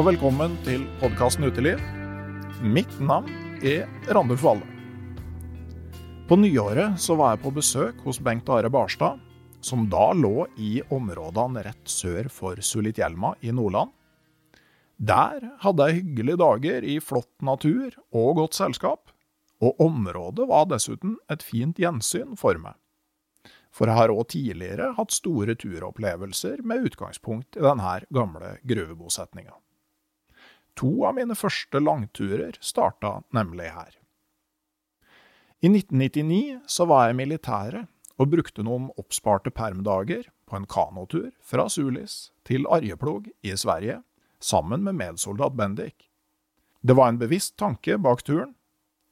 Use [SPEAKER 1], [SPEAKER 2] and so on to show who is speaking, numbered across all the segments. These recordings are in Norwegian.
[SPEAKER 1] og velkommen til podkasten Uteliv. Mitt navn er Randulf Valle. På nyåret så var jeg på besøk hos Bengt Are Barstad, som da lå i områdene rett sør for Sulitjelma i Nordland. Der hadde jeg hyggelige dager i flott natur og godt selskap, og området var dessuten et fint gjensyn for meg. For jeg har òg tidligere hatt store turopplevelser med utgangspunkt i denne gamle gruvebosetninga. To av mine første langturer starta nemlig her. I 1999 så var jeg i militæret og brukte noen oppsparte permdager på en kanotur fra Sulis til Arjeplog i Sverige, sammen med medsoldat Bendik. Det var en bevisst tanke bak turen.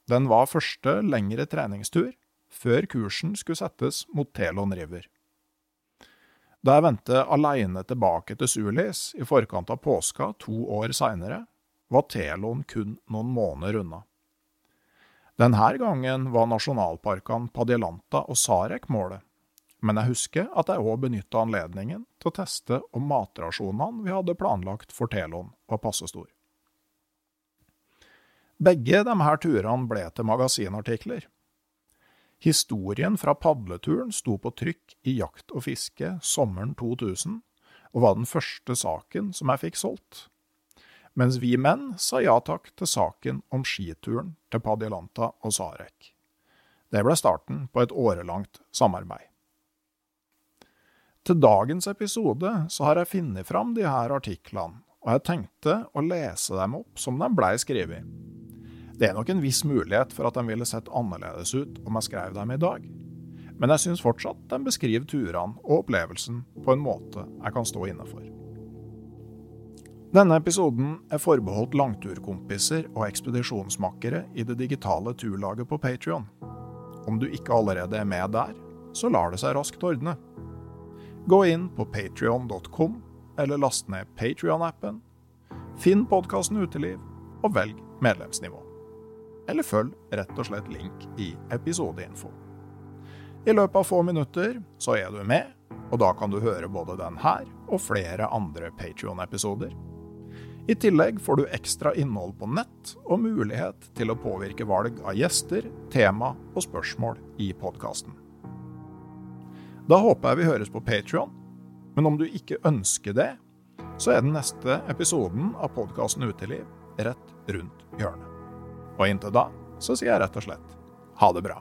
[SPEAKER 1] Den var første lengre treningstur, før kursen skulle settes mot Telon River. Da jeg vendte aleine tilbake til Sulis i forkant av påska to år seinere, var Telon kun noen måneder unna. Denne gangen var nasjonalparkene Padjelanta og Sarek målet, men jeg husker at jeg òg benytta anledningen til å teste om matrasjonene vi hadde planlagt for Telon var passe stor. Begge disse turene ble til magasinartikler. Historien fra padleturen sto på trykk i Jakt og fiske sommeren 2000, og var den første saken som jeg fikk solgt mens vi menn sa ja takk til saken om skituren til Padjelanta og Sarek. Det ble starten på et årelangt samarbeid. Til dagens episode så har jeg funnet fram de her artiklene, og jeg tenkte å lese dem opp som de blei skrevet. Det er nok en viss mulighet for at de ville sett annerledes ut om jeg skrev dem i dag, men jeg syns fortsatt de beskriver turene og opplevelsen på en måte jeg kan stå inne for. Denne episoden er forbeholdt langturkompiser og ekspedisjonsmakkere i det digitale turlaget på Patrion. Om du ikke allerede er med der, så lar det seg raskt ordne. Gå inn på patrion.com, eller last ned Patrion-appen. Finn podkasten Uteliv, og velg medlemsnivå. Eller følg rett og slett link i episodeinfo. I løpet av få minutter så er du med, og da kan du høre både den her og flere andre Patrion-episoder. I tillegg får du ekstra innhold på nett og mulighet til å påvirke valg av gjester, tema og spørsmål i podkasten. Da håper jeg vi høres på Patrion, men om du ikke ønsker det, så er den neste episoden av podkasten Uteliv rett rundt hjørnet. Og inntil da så sier jeg rett og slett ha det bra.